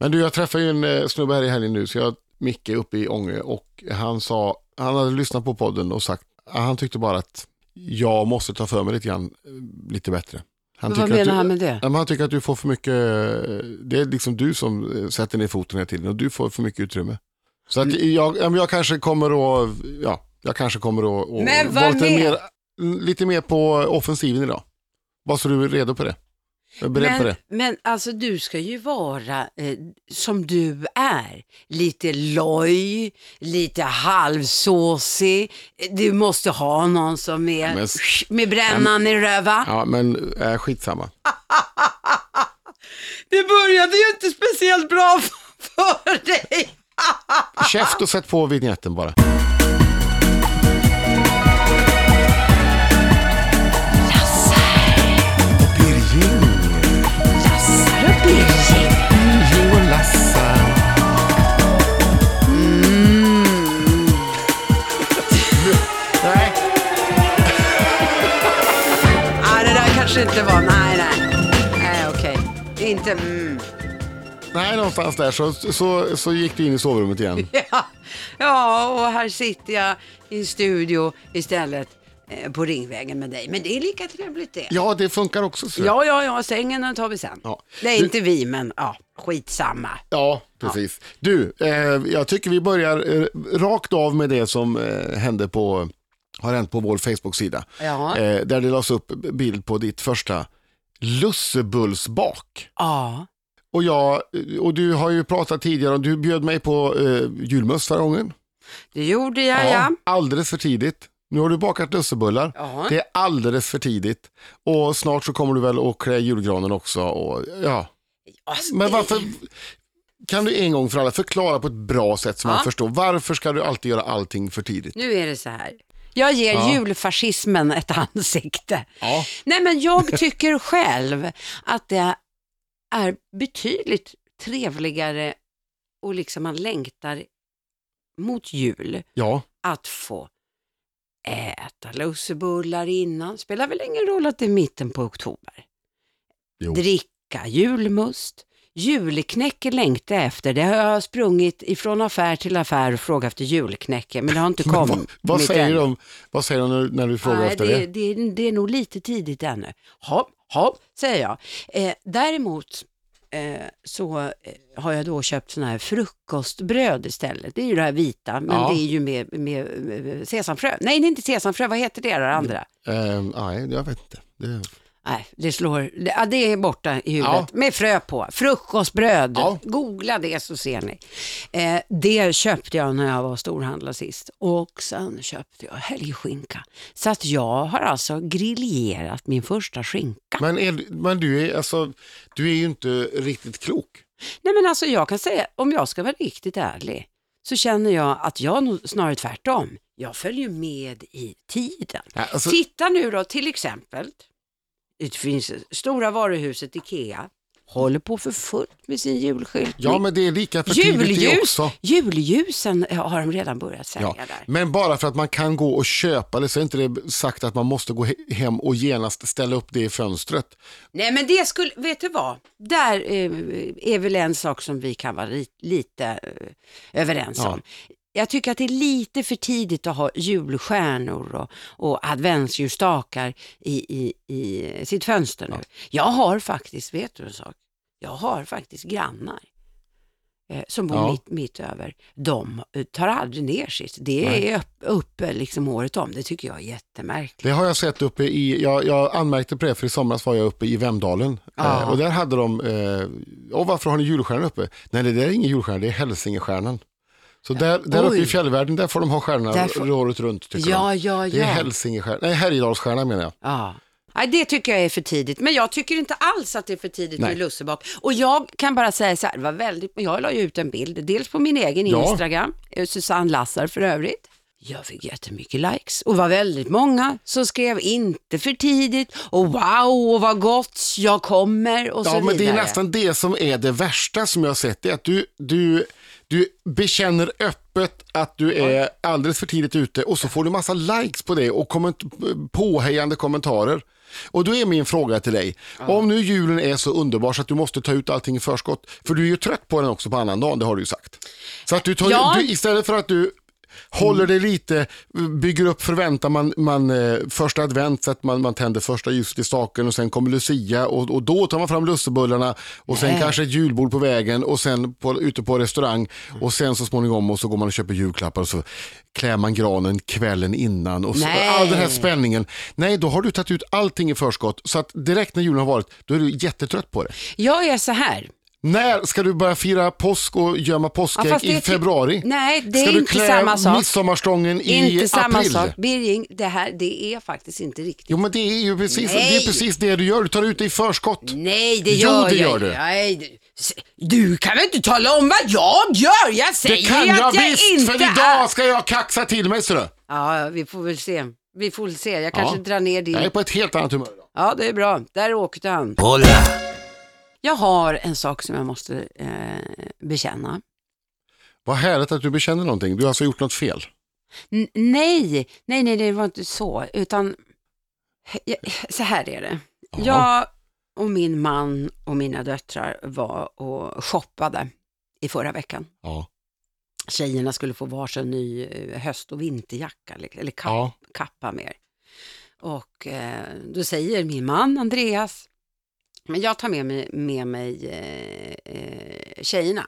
Men du, jag träffade ju en eh, snubbe här i helgen nu, så jag Micke uppe i Ånge och han sa, han hade lyssnat på podden och sagt, han tyckte bara att jag måste ta för mig lite grann, eh, lite bättre. Han Men vad menar du- han med det? Han tycker att du får för mycket, eh, det är liksom du som sätter ner foten hela tiden och du får för mycket utrymme. Så att Mm. jag, jag kanske kommer att, ja, jag kanske kommer att att vara lite mer? mer, lite mer på offensiven idag. Bara så du är redo på det. Jag är beredd på Men, det. men alltså du ska ju vara eh, som du är. Lite loj, lite halvsåsig. Du måste ha någon som är Men- med brännan i röva. Ja, men äh, skitsamma. Det började ju inte speciellt bra för dig. Käft och sätt på vignetten bara. Kanske inte var, nej nej. Nej okej. Inte, mm. Nej, någonstans där så, så, så gick du in i sovrummet igen. ja. ja, och här sitter jag i studio istället eh, på Ringvägen med dig. Men det är lika trevligt det. Ja, det funkar också. Så. Ja, ja, ja, sängen den tar vi sen. Ja. Det är Du- inte vi, men ja, skitsamma. Ja, precis. Du, eh, jag tycker vi börjar eh, rakt av med det som eh, hände på, har hänt på vår Facebook-sida. Ja. Eh, där det lades upp bild på ditt första lussebullsbak. Ja. Och, jag, och du har ju pratat tidigare om, du bjöd mig på eh, julmust förra gången. Det gjorde jag, ja. Alldeles för tidigt. Nu har du bakat lussebullar. Ja. Det är alldeles för tidigt. Och snart så kommer du väl att klä julgranen också. Och, ja. Alltså, Men varför, kan du en gång för alla förklara på ett bra sätt som Ja. man förstår. Varför ska du alltid göra allting för tidigt? Nu är det så här. Jag ger Ja. julfascismen ett ansikte. Ja. Nej, men jag tycker själv att det är betydligt trevligare och liksom man längtar mot jul Ja, att få äta lussebullar innan. Spelar väl ingen roll att det är mitten på oktober. Jo. Dricka julmust. Julknäcke längtar jag efter. Det har jag sprungit ifrån affär till affär och frågat efter julknäcke, men det har inte kommit. vad, vad säger de, vad säger de när, när du frågar Nej, efter det, det? det, det är nog lite tidigt ännu. Hopp, hopp, säger jag. Eh, däremot eh, så eh, har jag då köpt sådana här frukostbröd istället. Det är ju det här vita, men Ja. det är ju med, med, med sesamfrö. Nej, det är inte sesamfrö. Vad heter det det andra? Eh, nej, jag vet inte. Det, Nej, det slår, ja, det är borta i huvudet. Ja. Med frö på. Frukostbröd. Ja. Googla det så ser ni. Eh, det köpte jag när jag var storhandlare sist. Och sen köpte jag helgskinka. Så att jag har alltså griljerat min första skinka. men är, men du, är, alltså, du är ju inte riktigt klok. Nej men alltså jag kan säga, om jag ska vara riktigt ärlig, så känner jag att jag snarare tvärtom. Jag följer med i tiden. Ja, alltså, Titta nu då till exempel, det finns stora varuhuset Ikea, håller på för fullt med sin julskyltning. ja, men det är lika för tidigt det också. julljusen har de redan börjat sälja Ja, där. men bara för att man kan gå och köpa det så är inte det sagt att man måste gå he- hem och genast ställa upp det i fönstret. Nej men det skulle, vet du vad? Där eh, är väl en sak som vi kan vara li, lite eh, överens Ja. om. Jag tycker att det är lite för tidigt att ha julstjärnor och, och adventsljusstakar i, i, i sitt fönster nu. Jag har faktiskt, vet du en sak? Jag har faktiskt grannar eh, som bor Ja. mitt, mitt över. De eh, tar aldrig ner sitt. Det Nej. är upp, uppe liksom året om. Det tycker jag är jättemärkligt. Det har jag sett uppe i, jag, jag anmärkte på det för i somras var jag uppe i Vemdalen Ja. eh, och där hade de, eh, och varför har ni julstjärnor uppe? Nej det där är ingen julstjärna, det är Hälsingestjärnan. Så där, där uppe i fjällvärlden, där får de ha stjärnorna Där får- året runt tycker Ja, de. ja, Det är ja. Hälsingestjärnan, nej Härjedalsstjärnan menar jag. Ja. Nej, det tycker jag är för tidigt. Men jag tycker inte alls att det är för tidigt Nej. med lussebak. Och jag kan bara säga så här, det var väldigt, jag la ju ut en bild, dels på min egen Ja. Instagram, eh, Susanne Lassar för övrigt. Jag fick jättemycket likes och var väldigt många som skrev inte för tidigt och wow och vad gott jag kommer och så Ja, vidare. men det är nästan det som är det värsta som jag har sett. Det är att du, du, du bekänner öppet att du är alldeles för tidigt ute och så får du massa likes på det och komment- påhejande kommentarer. Och då är min fråga till dig, om nu julen är så underbar så att du måste ta ut allting i förskott, för du är ju trött på den också på annan dag, det har du ju sagt. Så att du tar, Ja. du, istället för att du håller dig lite, bygger upp förväntan, man, man, eh, första advent, så att man, man tänder första ljuset i staken och sen kommer Lucia och, och då tar man fram lussebullarna och sen Nej. kanske ett julbord på vägen och sen på, ute på restaurang och sen så småningom och så går man och köper julklappar och så klär man granen kvällen innan och så, all den här spänningen. Nej, då har du tagit ut allting i förskott så att direkt när julen har varit, då är du jättetrött på det. Jag är så här. När ska du börja fira påsk och gömma Ja, påskägg det i är ty- februari? Nej, det ska är du inte klä samma sak. midsommarstången i Inte samma april? sak. Birging, det här det är faktiskt inte riktigt. Jo men det är ju precis, det är precis det du gör, du tar ut det i förskott. Nej, det Jo, gör det jag gör du. Nej, du- du kan väl inte tala om vad jag gör? Jag säger Det kan ju jag att jag visst, inte för är... idag ska jag kaxa till mig du. Ja, vi får väl se. Vi får väl se. Jag kanske Ja. drar ner din... Jag är på ett helt annat humör idag. Ja, det är bra. Där åkte han. Jag har en sak som jag måste eh, bekänna. Vad härligt att du bekänner någonting, du har alltså gjort något fel. N- nej, nej, nej, det var inte så. Utan, så här är det. Ja. Jag och min man och mina döttrar var och shoppade i förra veckan. Ja. Tjejerna skulle få varsin ny eh, höst och vinterjacka, eller eller kapp, Ja. kappa mer. Och eh, då säger min man Andreas, men jag tar med mig, med mig eh, eh, tjejerna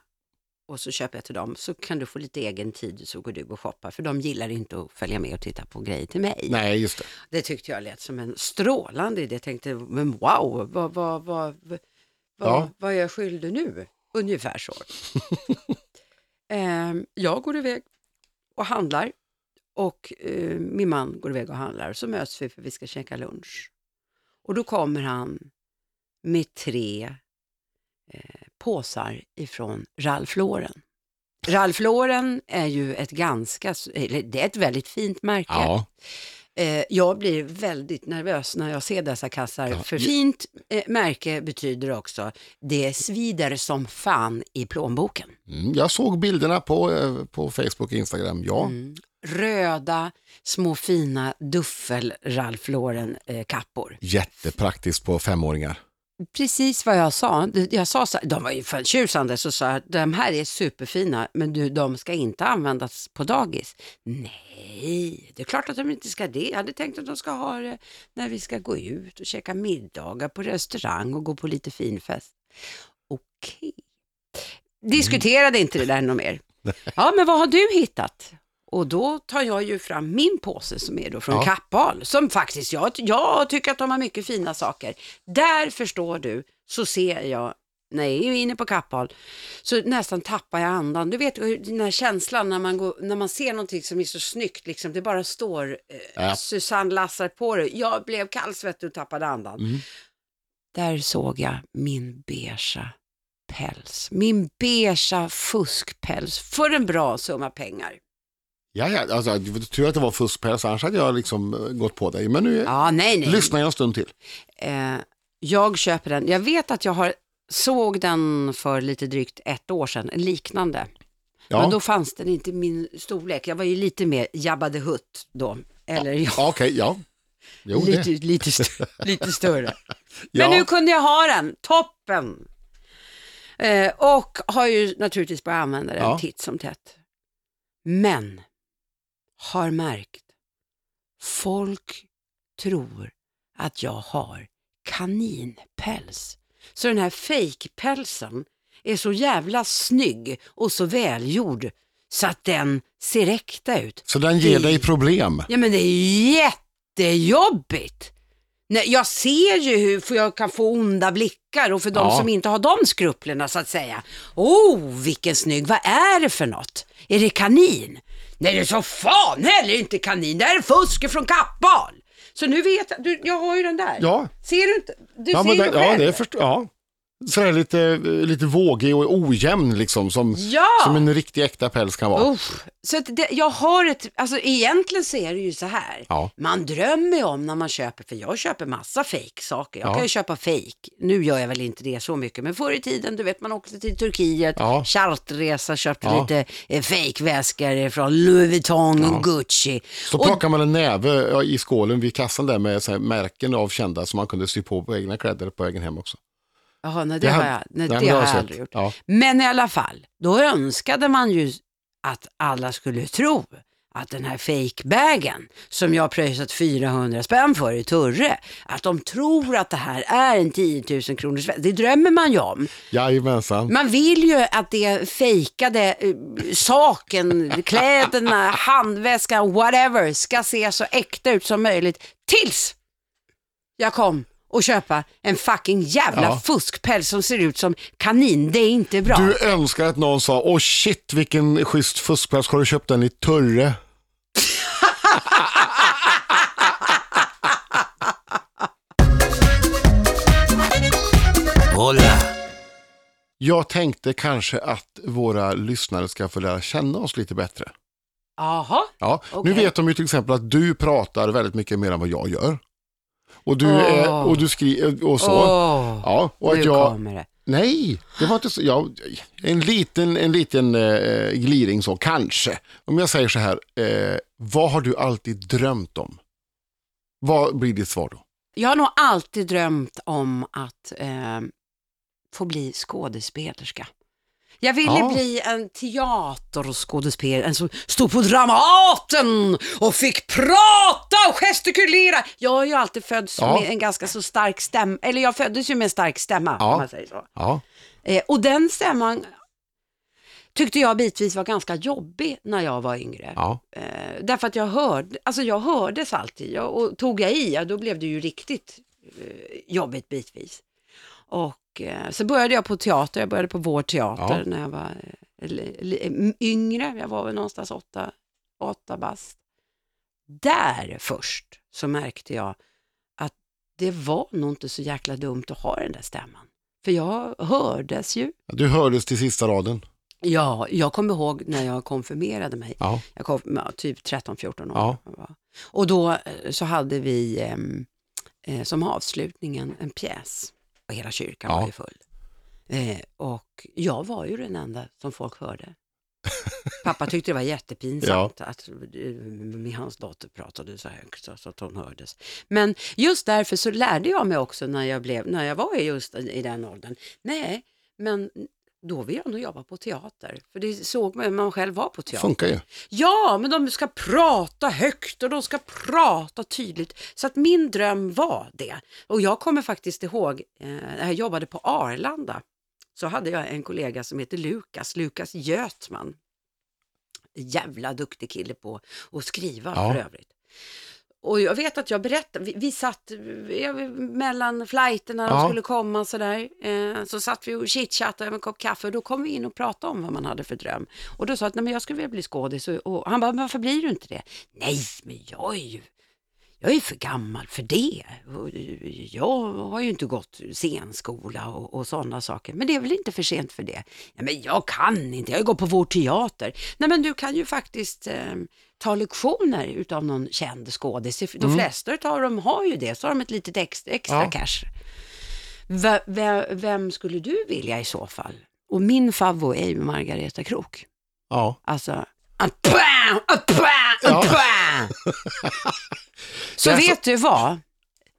och så köper jag till dem så kan du få lite egen tid så går du och shoppar för de gillar inte att följa med och titta på grejer till mig. Nej, just det. Det tyckte jag lät som en strålande idé. Jag tänkte, men wow, vad, vad, vad, vad, Ja. vad är jag skyldig nu? Ungefär så. Ehm, jag går iväg och handlar och eh, min man går iväg och handlar. Så möts vi för vi ska käka lunch. Och då kommer han med tre eh, påsar ifrån Ralph Lauren. Ralph Lauren är ju ett ganska, det är ett väldigt fint märke. Ja. Eh, jag blir väldigt nervös när jag ser dessa kassar. Ja. För fint eh, märke betyder också, det svider som fan i plånboken. Mm, jag såg bilderna på, eh, på Facebook och Instagram, ja. Mm. Röda, små fina duffel Ralph Lauren eh, kappor. Jättepraktiskt på femåringar. Precis vad jag sa. Jag sa så, de var ju förtjusande så sa jag de här är superfina men du, de ska inte användas på dagis. Nej, det är klart att de inte ska det. Jag hade tänkt att de ska ha det när vi ska gå ut och käka middagar på restaurang och gå på lite finfest. Okej. Diskuterade inte det där något mer. Ja, men vad har du hittat? Och då tar jag ju fram min påse som är då från Ja. Kappahl, som faktiskt, jag, jag tycker att de har mycket fina saker. Där förstår du, så ser jag, när jag är inne på Kappahl, så nästan tappar jag andan. Du vet den här känslan när man, går, när man ser någonting som är så snyggt, liksom, det bara står eh, Ja. Susanne Lassar på det. Jag blev kallsvettig och tappade andan. Mm. Där såg jag min beiga päls. Min beiga fuskpäls för en bra summa pengar. Ja, ja, alltså, jag tror att det var fuskpäls, annars hade jag liksom eh, gått på dig. Men nu Ja, nej, nej. lyssnar jag en stund till. Eh, jag köper den. Jag vet att jag har såg den för lite drygt ett år sedan, en liknande. Ja, Men då fanns den inte i min storlek. Jag var ju lite mer Jabba the Hutt då. Eller ja, ja okej, ja. Jo, lite, lite, st- lite större. Ja. Men nu kunde jag ha den, toppen! Eh, och har ju naturligtvis börjat använda den Ja. titt som tätt. Men har märkt, folk tror att jag har kaninpäls. Så den här fejkpälsen är så jävla snygg och så välgjord så att den ser äkta ut. Så den ger Det- dig problem? Ja men det är jättejobbigt. Nej, jag ser ju hur jag kan få onda blickar och för de Ja. som inte har de skruplerna så att säga. Oh, vilken snygg, vad är det för något? Är det kanin? Nej, det är så fan heller inte kanin, det här är fusk från Kappahl. Så nu vet jag, du, jag har ju den där. Ja, Ser du inte? Du ja, ser ju ja själv. det förstår ja. Sådär lite, lite vågig och ojämn liksom, som, Ja! som en riktig äkta päls kan vara. Uff. Så det, jag har ett, alltså egentligen så är det ju så här. Ja. Man drömmer ju om när man köper, för jag köper massa fake-saker. Jag Ja. kan ju köpa fake. Nu gör jag väl inte det så mycket, men förr i tiden, du vet man åkte till Turkiet, Ja. charterresa, köpte lite eh, fake-väskor från Louis Vuitton och Gucci. Så Och- plockar man en näve i skålen vid kassan där med så märken av kända som man kunde sy på på egna kläder på vägen hem också. Jaha, nej, det, Det har jag, nej, det men har jag sett. aldrig gjort. Ja. Men i alla fall, då önskade man ju att alla skulle tro att den här fake-bagen som jag pröjsat 400 spänn för i Turre, att de tror att det här är en 10 000 kronors väska. Det drömmer man ju om. Jajamensan. Man vill ju att det fejkade eh, saken, kläderna, handväskan, whatever, ska se så äkta ut som möjligt. Tills jag kom och köpa en fucking jävla Ja. fuskpäls som ser ut som kanin. Det är inte bra. Du önskar att någon sa, åh shit vilken schysst fuskpäls, har du köpt den i Turre? Hola! Jag tänkte kanske att våra lyssnare ska få lära känna oss lite bättre. Jaha, Ja, Okej. Nu vet de ju till exempel att du pratar väldigt mycket mer än vad jag gör. Och du, och du skriver och så. Åh, Ja, och att nu jag, kommer det. nej, det var inte så, ja, en liten, en liten eh, gliring så, kanske. Om jag säger så här, eh, vad har du alltid drömt om? Vad blir ditt svar då? Jag har nog alltid drömt om att eh, få bli skådespelerska. Jag ville Ja. bli en teaterskådespelare, en som stod på Dramaten och fick prata och gestikulera. Jag är ju alltid född Ja. med en ganska så stark stämma, eller jag föddes ju med en stark stämma Ja. om man säger så. Ja, Eh, och den stämman tyckte jag bitvis var ganska jobbig när jag var yngre. ja, Eh, därför att jag hörde, alltså jag hördes alltid jag, och tog jag i, ja, då blev det ju riktigt eh, jobbigt bitvis. Och eh, så började jag på teater, jag började på vår teater Ja. när jag var eh, yngre, jag var väl någonstans åtta, åtta bast. Där först så märkte jag att det var nog inte så jäkla dumt att ha den där stämman. För jag hördes ju. du hördes till sista raden. Ja, jag kommer ihåg när jag konfirmerade mig. Ja, Jag kom ja, typ 13-14 år. Ja. Och då eh, så hade vi ehm, eh, som avslutningen en pjäs. Och hela kyrkan Ja. var ju full. Eh, och jag var ju den enda som folk hörde. Pappa tyckte det var jättepinsamt att eh, med hans dotter pratade så högt så, att hon hördes. Men just därför så lärde jag mig också när jag, blev, när jag var just i i den åldern. Nej, men då vill jag nog jobba på teater. För det såg man när man själv var på teater. funkar ju. Ja, men de ska prata högt och de ska prata tydligt. Så att min dröm var det. Och jag kommer faktiskt ihåg, eh, när jag jobbade på Arlanda, så hade jag en kollega som heter Lukas, Lukas Götman. Jävla duktig kille på att skriva Ja. för övrigt. Och jag vet att jag berättade, vi, vi satt eh, mellan flighterna, de Ja. skulle komma sådär. Eh, så satt vi och chitchattade över en kopp kaffe och då kom vi in och pratade om vad man hade för dröm. Och då sa jag att Nej, men jag skulle vilja bli skådis och, och han bara, men varför blir du inte det? Nej, men jag är ju jag är för gammal för det. Jag har ju inte gått scenskola och, och sådana saker. Men det är väl inte för sent för det? Nej, men jag kan inte, jag går på vår teater. Nej, men du kan ju faktiskt eh, ta lektioner utav någon känd skådis. De flesta av dem har ju det, så har de ett litet extra, extra Ja. cash. V- ve- vem skulle du vilja i så fall? Och min favvo är ju Margareta Krook. Ja, Alltså, apam, apam, Ja. Så Det är så- vet du vad?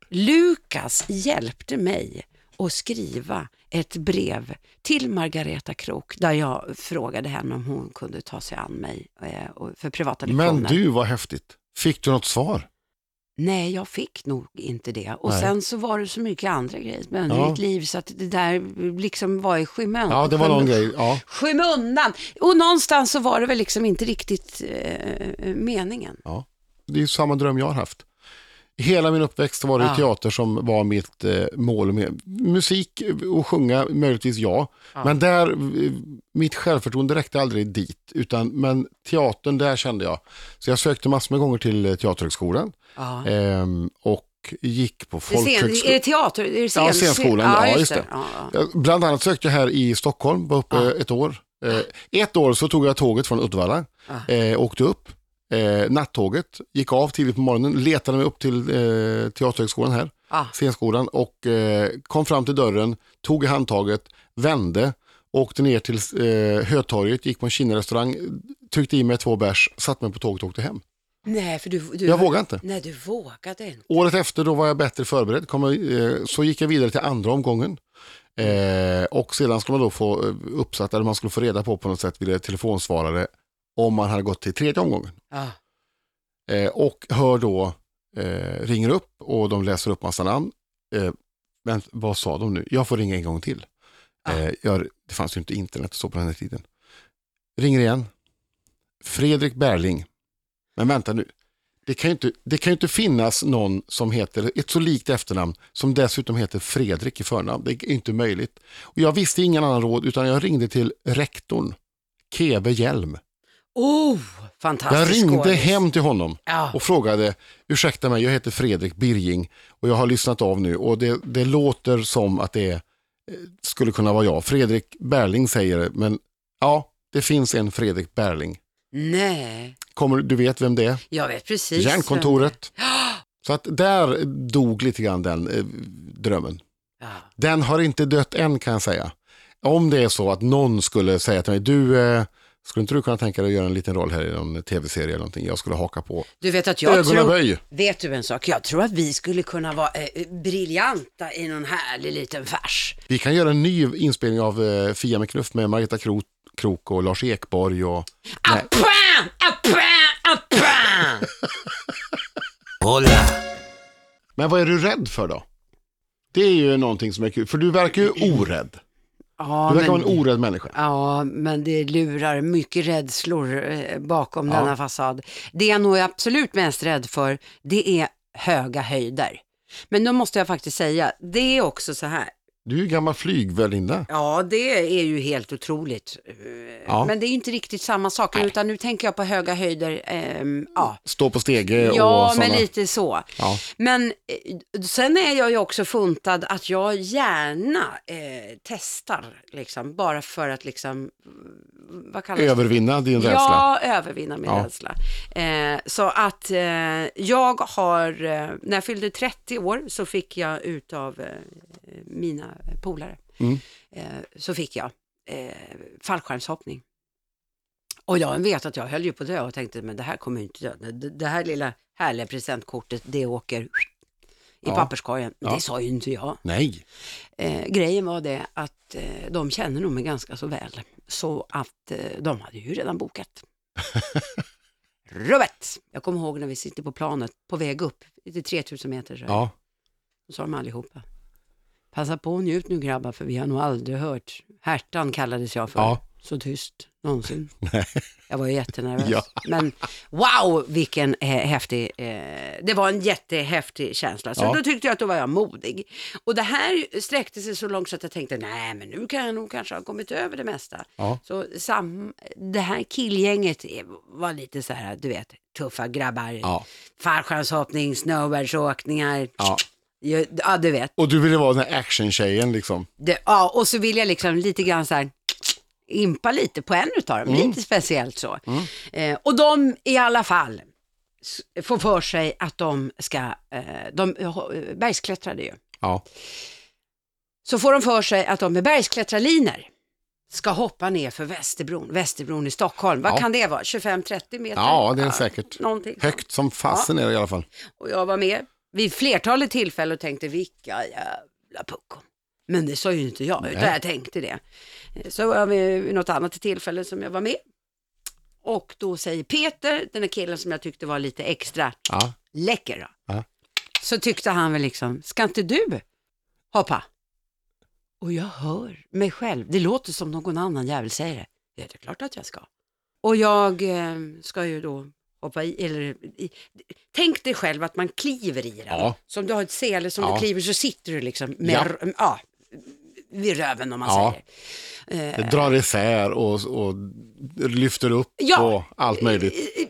Lukas hjälpte mig att skriva ett brev till Margareta Krook där jag frågade henne om hon kunde ta sig an mig eh, för privata lektioner. men du var häftigt. Fick du något svar? Nej, jag fick nog inte det. Och Nej. sen så var det så mycket andra grejer med Ja. mitt liv så att det där liksom var i skymun. Ja, det var någon grej. Ja, Skymundan. Och någonstans så var det väl liksom inte riktigt eh, meningen. ja. Det är samma dröm jag har haft. Hela min uppväxt var det Ja. teater som var mitt eh, mål. Med. Musik och sjunga, möjligtvis ja. Men där, eh, mitt självförtroende räckte aldrig dit. Utan, men teatern, där kände jag. Så jag sökte massor med gånger till eh, Teaterhögskolan. Ja. Ehm, och gick på folkhögskolan. är det teater? Är det scen, Ja, scenskolan. Ja, just det. Ja, Bland annat sökte jag här i Stockholm, var uppe ett år. Eh, ett år så tog jag tåget från Uddevalla, eh, åkte upp, eh, nattåget, gick av tidigt på morgonen, letade mig upp till eh, Teaterhögskolan här, Ja. scenskolan och eh, kom fram till dörren, tog i handtaget, vände, åkte ner till eh, Hötorget, gick på en Kina-restaurang, tryckte i mig två bärs, satte mig på tåget och åkte hem. Nej, för du, du... Jag vågade inte. Nej, du vågade inte. Året efter då var jag bättre förberedd. Kom, eh, så gick jag vidare till andra omgången. Eh, och sedan ska man då få eh, uppsatt, eller man skulle få reda på på något sätt vid telefonsvarare om man hade gått till tredje omgången. Ja. Eh, och hör då, eh, ringer upp och de läser upp massa namn. Eh, men vad sa de nu? Jag får ringa en gång till. Ja. Eh, jag, det fanns ju inte internet och så på den här tiden. Ringer igen. Fredrik Berling. Men vänta nu. Det kan, ju inte, det kan inte finnas någon som heter ett så likt efternamn som dessutom heter Fredrik i förnamn. Det är inte möjligt. Och jag visste ingen annan råd utan jag ringde till rektorn, Keve Hjelm. Oh, fantastisk Jag ringde skådis. hem till honom Ja. och frågade, ursäkta mig, jag heter Fredrik Birging och jag har lyssnat av nu och det, det låter som att det eh, skulle kunna vara jag. Fredrik Berling säger det, men ja, det finns en Fredrik Berling. Nej, Kommer, du vet vem det är? jag vet precis. Järnkontoret. Så att där dog lite grann den eh, drömmen. Ja. Den har inte dött än kan jag säga. Om det är så att någon skulle säga till mig, du, eh, skulle inte du kunna tänka dig att göra en liten roll här i någon tv-serie eller någonting? Jag skulle haka på. Du vet att jag Ögon och tror, vet du en sak? Jag tror att vi skulle kunna vara eh, briljanta i någon härlig liten färs. Vi kan göra en ny inspelning av eh, Fia med knuff med Margareta Krok, Krok och Lars Ekborg. Och, Appa! Appa! Appa! Hola. men vad är du rädd för då? Det är ju någonting som är kul, för du verkar ju orädd. Ja, Du verkar vara en orädd människa. ja, men det lurar mycket rädslor eh, bakom Ja. denna fasad. Det jag nog är absolut mest rädd för, det är höga höjder. Men då måste jag faktiskt säga, det är också så här. Du är ju gammal flygvärdinna. Ja, det är ju helt otroligt. Eh, Ja. Men det är ju inte riktigt samma sak, utan nu tänker jag på höga höjder. ehm, ja, Stå på stege ja och men sådana. lite så. Ja. Men eh, sen är jag ju också funtad att jag gärna eh, testar, liksom, bara för att liksom, vad kallas? Övervinna din rädsla. Ja, övervinna min Ja. rädsla. Eh, så att eh, jag har, eh, när jag fyllde 30 år så fick jag utav eh, mina polare, Mm. eh, så fick jag eh, fallskärmshoppning. Och jag vet att jag höll ju på dö och tänkte, men det här kommer ju inte dö. Det, det här lilla härliga presentkortet, det åker i Ja. papperskorgen. Men Ja. det sa ju inte jag. Nej. Eh, grejen var det att eh, de känner nog mig ganska så väl. Så att eh, de hade ju redan bokat. Rubbet! Jag kommer ihåg när vi sitter på planet på väg upp, till 3000 meter. Så, Ja. så sa de allihopa. Passa på och njut nu grabbar, för vi har nog aldrig hört. Härtan kallades jag för. Ja. Så tyst någonsin. Nej. Jag var ju jättenervös. Ja. Men wow, vilken eh, häftig, eh, det var en jättehäftig känsla. Så Ja. då tyckte jag att då var jag modig. Och det här sträckte sig så långt så att jag tänkte, nej men nu kan jag nog kanske ha kommit över det mesta. Ja. Så sam, det här killgänget var lite så här, du vet, tuffa grabbar. Ja. Fallskärmshoppning, snowboardsåkningar. Ja. Ja, ja, du vet. Och du ville vara den här actiontjejen liksom. Det, ja, och så vill jag liksom lite grann så här impa lite på en utav dem, Mm. lite speciellt så. Eh, och de i alla fall får för sig att de ska, eh, de eh, bergsklättrade ju. Ja. Så får de för sig att de med bergsklättrarlinor ska hoppa ner för Västerbron, Västerbron i Stockholm. Vad Ja. kan det vara? 25-30 meter? Ja, det är säkert. Någonting. Högt som fasen är det i alla fall. Och jag var med vid flertalet tillfällen och tänkte vilka jävla puckon. Men det sa ju inte jag, utan Nej. jag tänkte det. Så var vi vid något annat tillfälle som jag var med. Och då säger Peter, den här killen som jag tyckte var lite extra Ja. läcker då. Ja. Så tyckte han väl liksom, ska inte du hoppa? Och jag hör mig själv, det låter som någon annan jävel säger det. Ja, det är klart att jag ska. Och jag eh, ska ju då hoppa i, eller i, tänk dig själv att man kliver i den. Ja. Som du har ett sele som Ja. du kliver så sitter du liksom med, Ja. ja. vid röven om man Ja. säger. Det drar isär och, och lyfter upp Ja. och allt möjligt. Eh,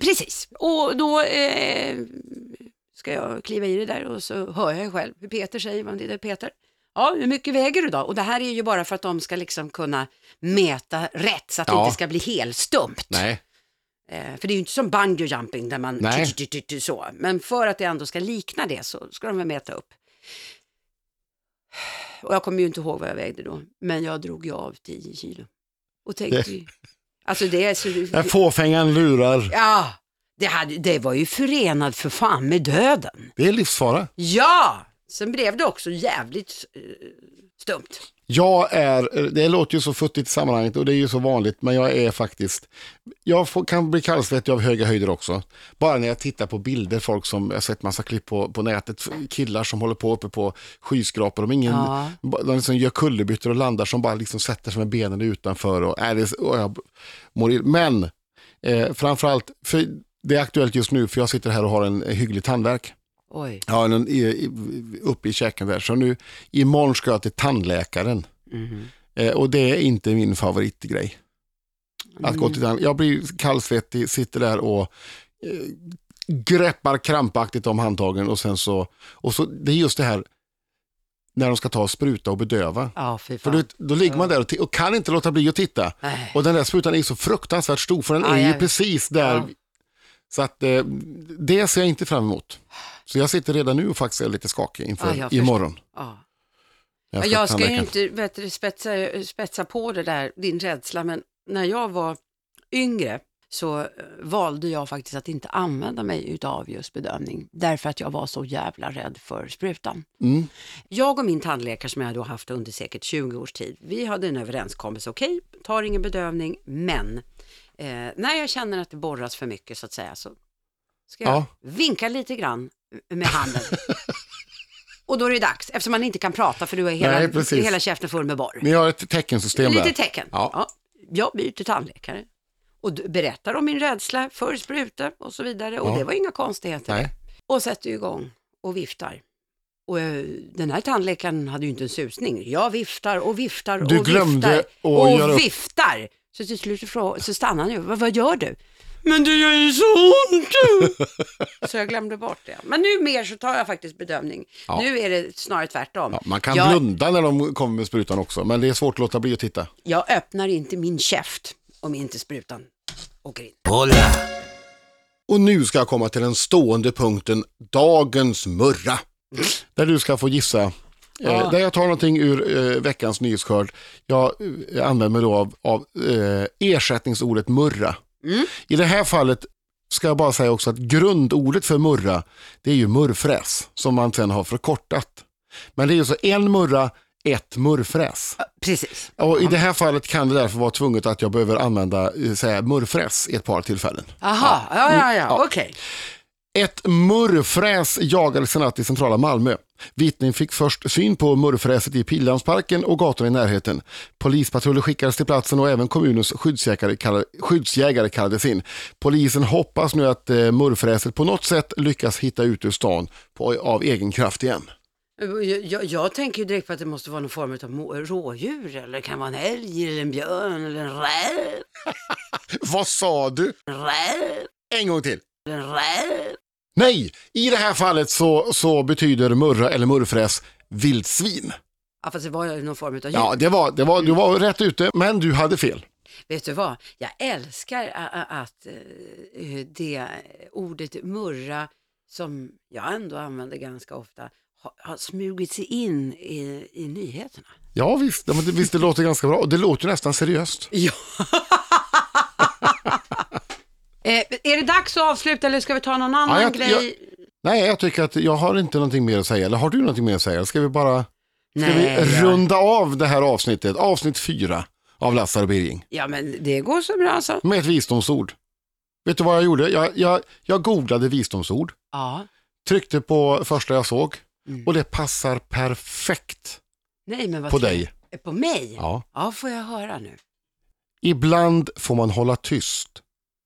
Precis, och då eh, ska jag kliva i det där och så hör jag själv hur Peter säger, vad det är Peter. Ja, hur mycket väger du då? Och det här är ju bara för att de ska liksom kunna mäta rätt så att det Ja. inte ska bli helstumt. Nej, Eh, för det är ju inte som bungee jumping där man så. Men för att det ändå ska likna det så ska de väl mäta upp. Och jag kommer ju inte ihåg vad jag vägde då, men jag drog ju av 10 kilo. Och tänkte ju, alltså det är så... När fåfängan lurar. Ja, det, hade, det var ju förenad för fan med döden. Det är livsfara. Ja, sen blev det också jävligt eh, stumt. Jag är, det låter ju så futtigt i sammanhanget och det är ju så vanligt, men jag är faktiskt, jag får, kan bli kallsvettig av höga höjder också. Bara när jag tittar på bilder, folk som, jag har sett massa klipp på, på nätet, killar som håller på uppe på skyskrapor, de, ingen, Ja. de liksom gör kullerbyttor och landar som bara liksom sätter sig med benen utanför och, är det, och jag mår ill. Men eh, framförallt, för det är aktuellt just nu för jag sitter här och har en hygglig tandvärk. Oj. Ja, en, i, i, uppe i käken där. Så nu, imorgon ska jag till tandläkaren. Mhm. Eh, och det är inte min favoritgrej. Att gå till tand- Jag blir kallsvettig, sitter där och eh, greppar krampaktigt om handtagen och sen så, och så, det är just det här när de ska ta och spruta och bedöva. Ja, För då, då ligger man där och, och kan inte låta bli att titta. Nej. Och den där sprutan är så fruktansvärt stor för den Ja, är ju jag- precis där. Ja. Så att eh, det ser jag inte fram emot. Så jag sitter redan nu och faktiskt är lite skakig inför Ja, jag imorgon. Ja. när Jag ska ju inte vet du, spetsa, spetsa på det där, din rädsla, men när jag var yngre så eh, valde jag faktiskt att inte använda mig utav just bedövning, därför att jag var så jävla rädd för sprutan. Mm. Jag och min tandläkare som jag då haft under säkert 20 års tid, vi hade en överenskommelse, okej, tar ingen bedövning, men eh, när jag känner att det borras för mycket så att säga så ska jag Ja. vinka lite grann med handen. och då är det dags, eftersom man inte kan prata för du har hela, Nej, precis. hela käften full med borr. Ni har ett teckensystem Lite där. tecken. Ja. Ja. Jag byter tandläkare och d- berättar om min rädsla för spruta och så vidare. Och Ja. det var inga konstigheter. Nej. Och sätter igång och viftar. Och eh, den här tandläkaren hade ju inte en susning. Jag viftar och viftar Du och glömde viftar. att och göra upp- viftar. Så till slut frå- så stannar han ju. Vad, vad gör du? Men det gör ju så ont! så jag glömde bort det. Men nu mer så tar jag faktiskt bedömning. Ja. Nu är det snarare tvärtom. Ja, man kan jag, blunda när de kommer med sprutan också, men det är svårt att låta bli att titta. jag öppnar inte min käft om inte sprutan åker in. Och nu ska jag komma till den stående punkten, dagens murra. Där du ska få gissa. Eh, Ja. där jag tar någonting ur eh, veckans nyhetsskörd. Jag eh, använder mig då av, av eh, ersättningsordet murra. Mm. I det här fallet ska jag bara säga också att grundordet för murra, det är ju murrfräs, som man sen har förkortat. Men det är ju så en murra, ett murrfräs. Precis. Och I det här fallet kan det därför vara tvunget att jag behöver använda eh, säga, murrfräs i ett par tillfällen. Aha, ja, ja, ja, Ja. okej. Ett murrfräs i natt i centrala Malmö. Vittnen fick först syn på murrfräset i Pildammsparken och gatorna i närheten. Polispatruller skickades till platsen och även kommunens skyddsjägare, kall- skyddsjägare kallades in. Polisen hoppas nu att eh, murrfräset på något sätt lyckas hitta ut ur stan på, av egen kraft igen. Jag, jag, tänker ju direkt på att det måste vara någon form av rådjur eller det kan vara en älg eller en björn eller en räv. Vad sa du? Räv, En gång till. Räv. Nej, i det här fallet så, så betyder murra eller murrfräs vildsvin. Ja, fast det var ju någon form av djur. Ja, det var, det var, du var rätt ute, men du hade fel. Vet du vad? Jag älskar att eh, det ordet murra, som jag ändå använder ganska ofta, har, smugit sig in i, i nyheterna. Ja visst, ja, men det, visst det låter ganska bra och det låter nästan seriöst. Ja. Eh, är det dags att avsluta eller ska vi ta någon annan Ja, jag- grej? Nej, jag tycker att jag har inte någonting mer att säga. Eller har du någonting mer att säga? Ska vi bara ska Nej, vi ja. runda av det här avsnittet, avsnitt fyra av Lassar och Birging, Ja, men det går så bra så. med ett visdomsord. Vet du vad jag gjorde? Jag, jag, jag googlade visdomsord, Ja. tryckte på första jag såg Mm. och det passar perfekt Nej, men vad på dig. På mig? Ja. ja, får jag höra nu. Ibland får man hålla tyst,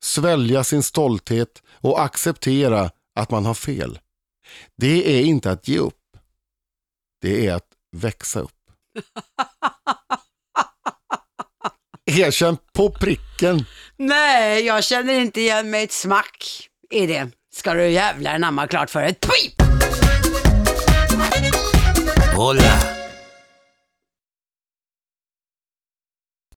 svälja sin stolthet och acceptera att man har fel. Det är inte att ge upp. Det är att växa upp. Erkänn på pricken. Nej, jag känner inte igen mig ett smack i det. ska du jävlar namma klart för ett pip! Hola.